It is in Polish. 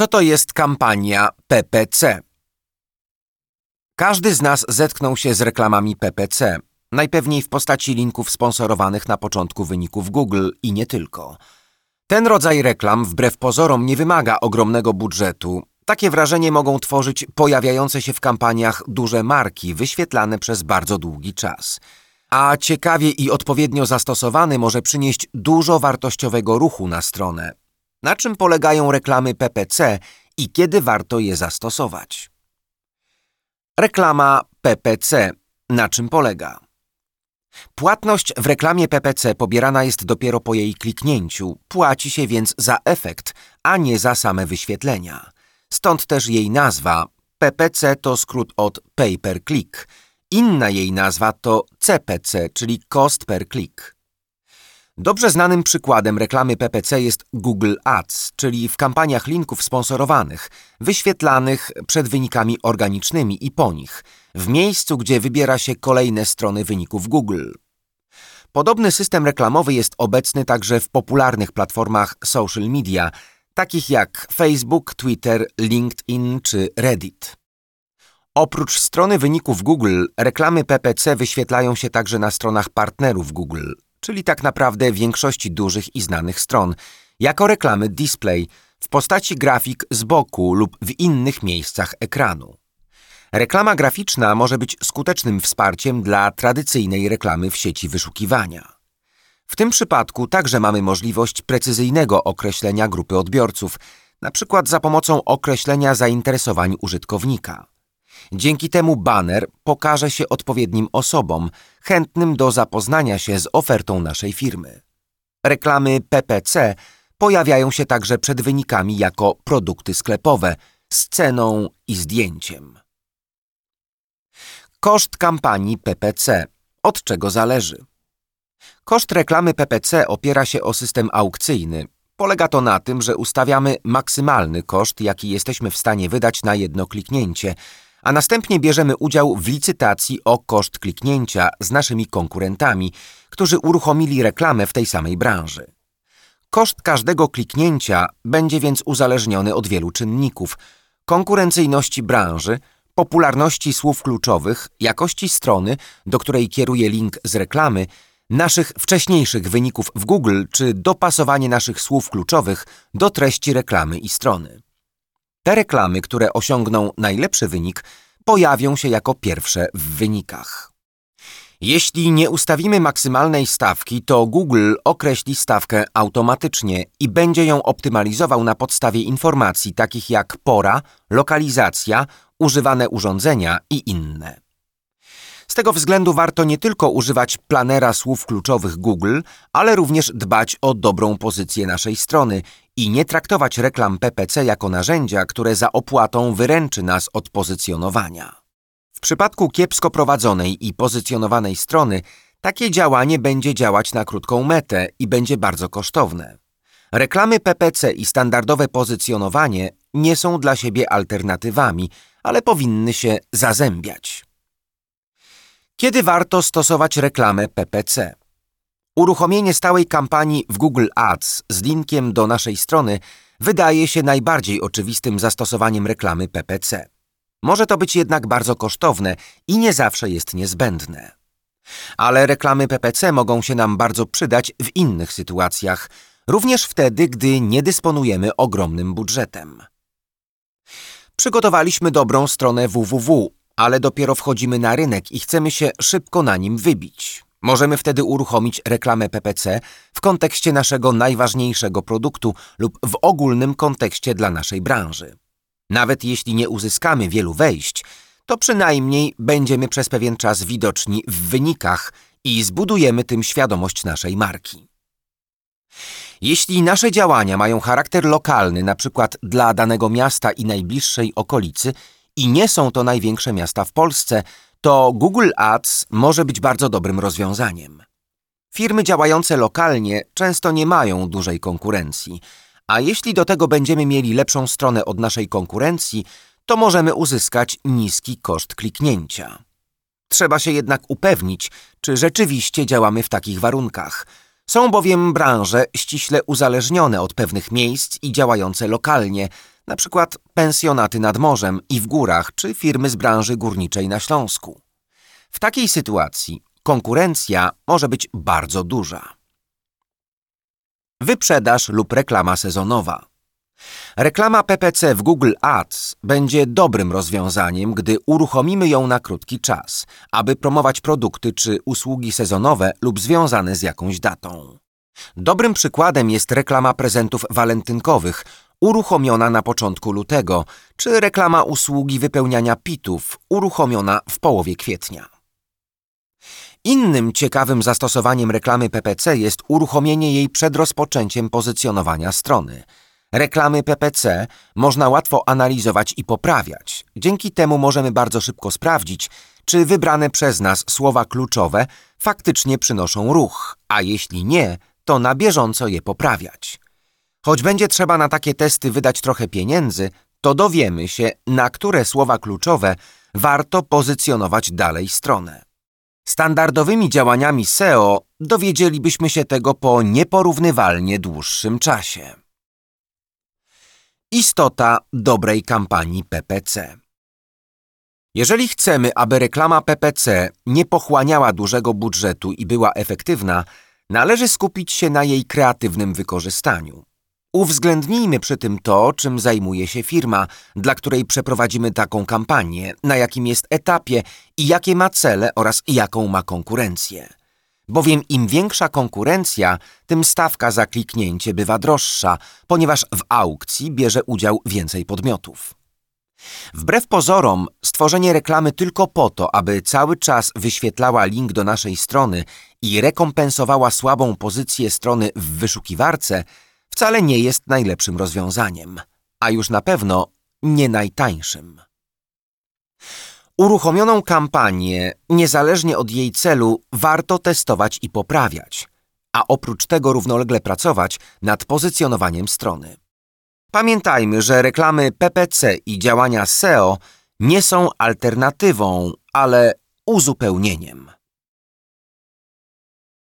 Co to jest kampania PPC? Każdy z nas zetknął się z reklamami PPC, najpewniej w postaci linków sponsorowanych na początku wyników Google i nie tylko. Ten rodzaj reklam wbrew pozorom nie wymaga ogromnego budżetu. Takie wrażenie mogą tworzyć pojawiające się w kampaniach duże marki wyświetlane przez bardzo długi czas. A ciekawie i odpowiednio zastosowany może przynieść dużo wartościowego ruchu na stronę. Na czym polegają reklamy PPC i kiedy warto je zastosować? Reklama PPC. Na czym polega? Płatność w reklamie PPC pobierana jest dopiero po jej kliknięciu, płaci się więc za efekt, a nie za same wyświetlenia. Stąd też jej nazwa. PPC to skrót od pay per click. Inna jej nazwa to CPC, czyli cost per click. Dobrze znanym przykładem reklamy PPC jest Google Ads, czyli w kampaniach linków sponsorowanych, wyświetlanych przed wynikami organicznymi i po nich, w miejscu, gdzie wybiera się kolejne strony wyników Google. Podobny system reklamowy jest obecny także w popularnych platformach social media, takich jak Facebook, Twitter, LinkedIn czy Reddit. Oprócz strony wyników Google, reklamy PPC wyświetlają się także na stronach partnerów Google, czyli tak naprawdę większości dużych i znanych stron, jako reklamy display w postaci grafik z boku lub w innych miejscach ekranu. Reklama graficzna może być skutecznym wsparciem dla tradycyjnej reklamy w sieci wyszukiwania. W tym przypadku także mamy możliwość precyzyjnego określenia grupy odbiorców, np. za pomocą określenia zainteresowań użytkownika. Dzięki temu baner pokaże się odpowiednim osobom chętnym do zapoznania się z ofertą naszej firmy. Reklamy PPC pojawiają się także przed wynikami jako produkty sklepowe z ceną i zdjęciem. Koszt kampanii PPC. Od czego zależy? Koszt reklamy PPC opiera się o system aukcyjny. Polega to na tym, że ustawiamy maksymalny koszt, jaki jesteśmy w stanie wydać na jedno kliknięcie, a następnie bierzemy udział w licytacji o koszt kliknięcia z naszymi konkurentami, którzy uruchomili reklamę w tej samej branży. Koszt każdego kliknięcia będzie więc uzależniony od wielu czynników: konkurencyjności branży, popularności słów kluczowych, jakości strony, do której kieruje link z reklamy, naszych wcześniejszych wyników w Google czy dopasowanie naszych słów kluczowych do treści reklamy i strony. Te reklamy, które osiągną najlepszy wynik, pojawią się jako pierwsze w wynikach. Jeśli nie ustawimy maksymalnej stawki, to Google określi stawkę automatycznie i będzie ją optymalizował na podstawie informacji takich jak pora, lokalizacja, używane urządzenia i inne. Z tego względu warto nie tylko używać planera słów kluczowych Google, ale również dbać o dobrą pozycję naszej strony i nie traktować reklam PPC jako narzędzia, które za opłatą wyręczy nas od pozycjonowania. W przypadku kiepsko prowadzonej i pozycjonowanej strony, takie działanie będzie działać na krótką metę i będzie bardzo kosztowne. Reklamy PPC i standardowe pozycjonowanie nie są dla siebie alternatywami, ale powinny się zazębiać. Kiedy warto stosować reklamę PPC? Uruchomienie stałej kampanii w Google Ads z linkiem do naszej strony wydaje się najbardziej oczywistym zastosowaniem reklamy PPC. Może to być jednak bardzo kosztowne i nie zawsze jest niezbędne. Ale reklamy PPC mogą się nam bardzo przydać w innych sytuacjach, również wtedy, gdy nie dysponujemy ogromnym budżetem. Przygotowaliśmy dobrą stronę www, ale dopiero wchodzimy na rynek i chcemy się szybko na nim wybić. Możemy wtedy uruchomić reklamę PPC w kontekście naszego najważniejszego produktu lub w ogólnym kontekście dla naszej branży. Nawet jeśli nie uzyskamy wielu wejść, to przynajmniej będziemy przez pewien czas widoczni w wynikach i zbudujemy tym świadomość naszej marki. Jeśli nasze działania mają charakter lokalny, np. dla danego miasta i najbliższej okolicy, i nie są to największe miasta w Polsce, to Google Ads może być bardzo dobrym rozwiązaniem. Firmy działające lokalnie często nie mają dużej konkurencji, a jeśli do tego będziemy mieli lepszą stronę od naszej konkurencji, to możemy uzyskać niski koszt kliknięcia. Trzeba się jednak upewnić, czy rzeczywiście działamy w takich warunkach. Są bowiem branże ściśle uzależnione od pewnych miejsc i działające lokalnie, na przykład pensjonaty nad morzem i w górach czy firmy z branży górniczej na Śląsku. W takiej sytuacji konkurencja może być bardzo duża. Wyprzedaż lub reklama sezonowa. Reklama PPC w Google Ads będzie dobrym rozwiązaniem, gdy uruchomimy ją na krótki czas, aby promować produkty czy usługi sezonowe lub związane z jakąś datą. Dobrym przykładem jest reklama prezentów walentynkowych, uruchomiona na początku lutego, czy reklama usługi wypełniania pitów, uruchomiona w połowie kwietnia. Innym ciekawym zastosowaniem reklamy PPC jest uruchomienie jej przed rozpoczęciem pozycjonowania strony. Reklamy PPC można łatwo analizować i poprawiać. Dzięki temu możemy bardzo szybko sprawdzić, czy wybrane przez nas słowa kluczowe faktycznie przynoszą ruch, a jeśli nie, to na bieżąco je poprawiać. Choć będzie trzeba na takie testy wydać trochę pieniędzy, to dowiemy się, na które słowa kluczowe warto pozycjonować dalej stronę. Standardowymi działaniami SEO dowiedzielibyśmy się tego po nieporównywalnie dłuższym czasie. Istota dobrej kampanii PPC Jeżeli chcemy, aby reklama PPC nie pochłaniała dużego budżetu i była efektywna, należy skupić się na jej kreatywnym wykorzystaniu. Uwzględnijmy przy tym to, czym zajmuje się firma, dla której przeprowadzimy taką kampanię, na jakim jest etapie i jakie ma cele oraz jaką ma konkurencję. Bowiem im większa konkurencja, tym stawka za kliknięcie bywa droższa, ponieważ w aukcji bierze udział więcej podmiotów. Wbrew pozorom, stworzenie reklamy tylko po to, aby cały czas wyświetlała link do naszej strony i rekompensowała słabą pozycję strony w wyszukiwarce, wcale nie jest najlepszym rozwiązaniem, a już na pewno nie najtańszym. Uruchomioną kampanię, niezależnie od jej celu, warto testować i poprawiać, a oprócz tego równolegle pracować nad pozycjonowaniem strony. Pamiętajmy, że reklamy PPC i działania SEO nie są alternatywą, ale uzupełnieniem.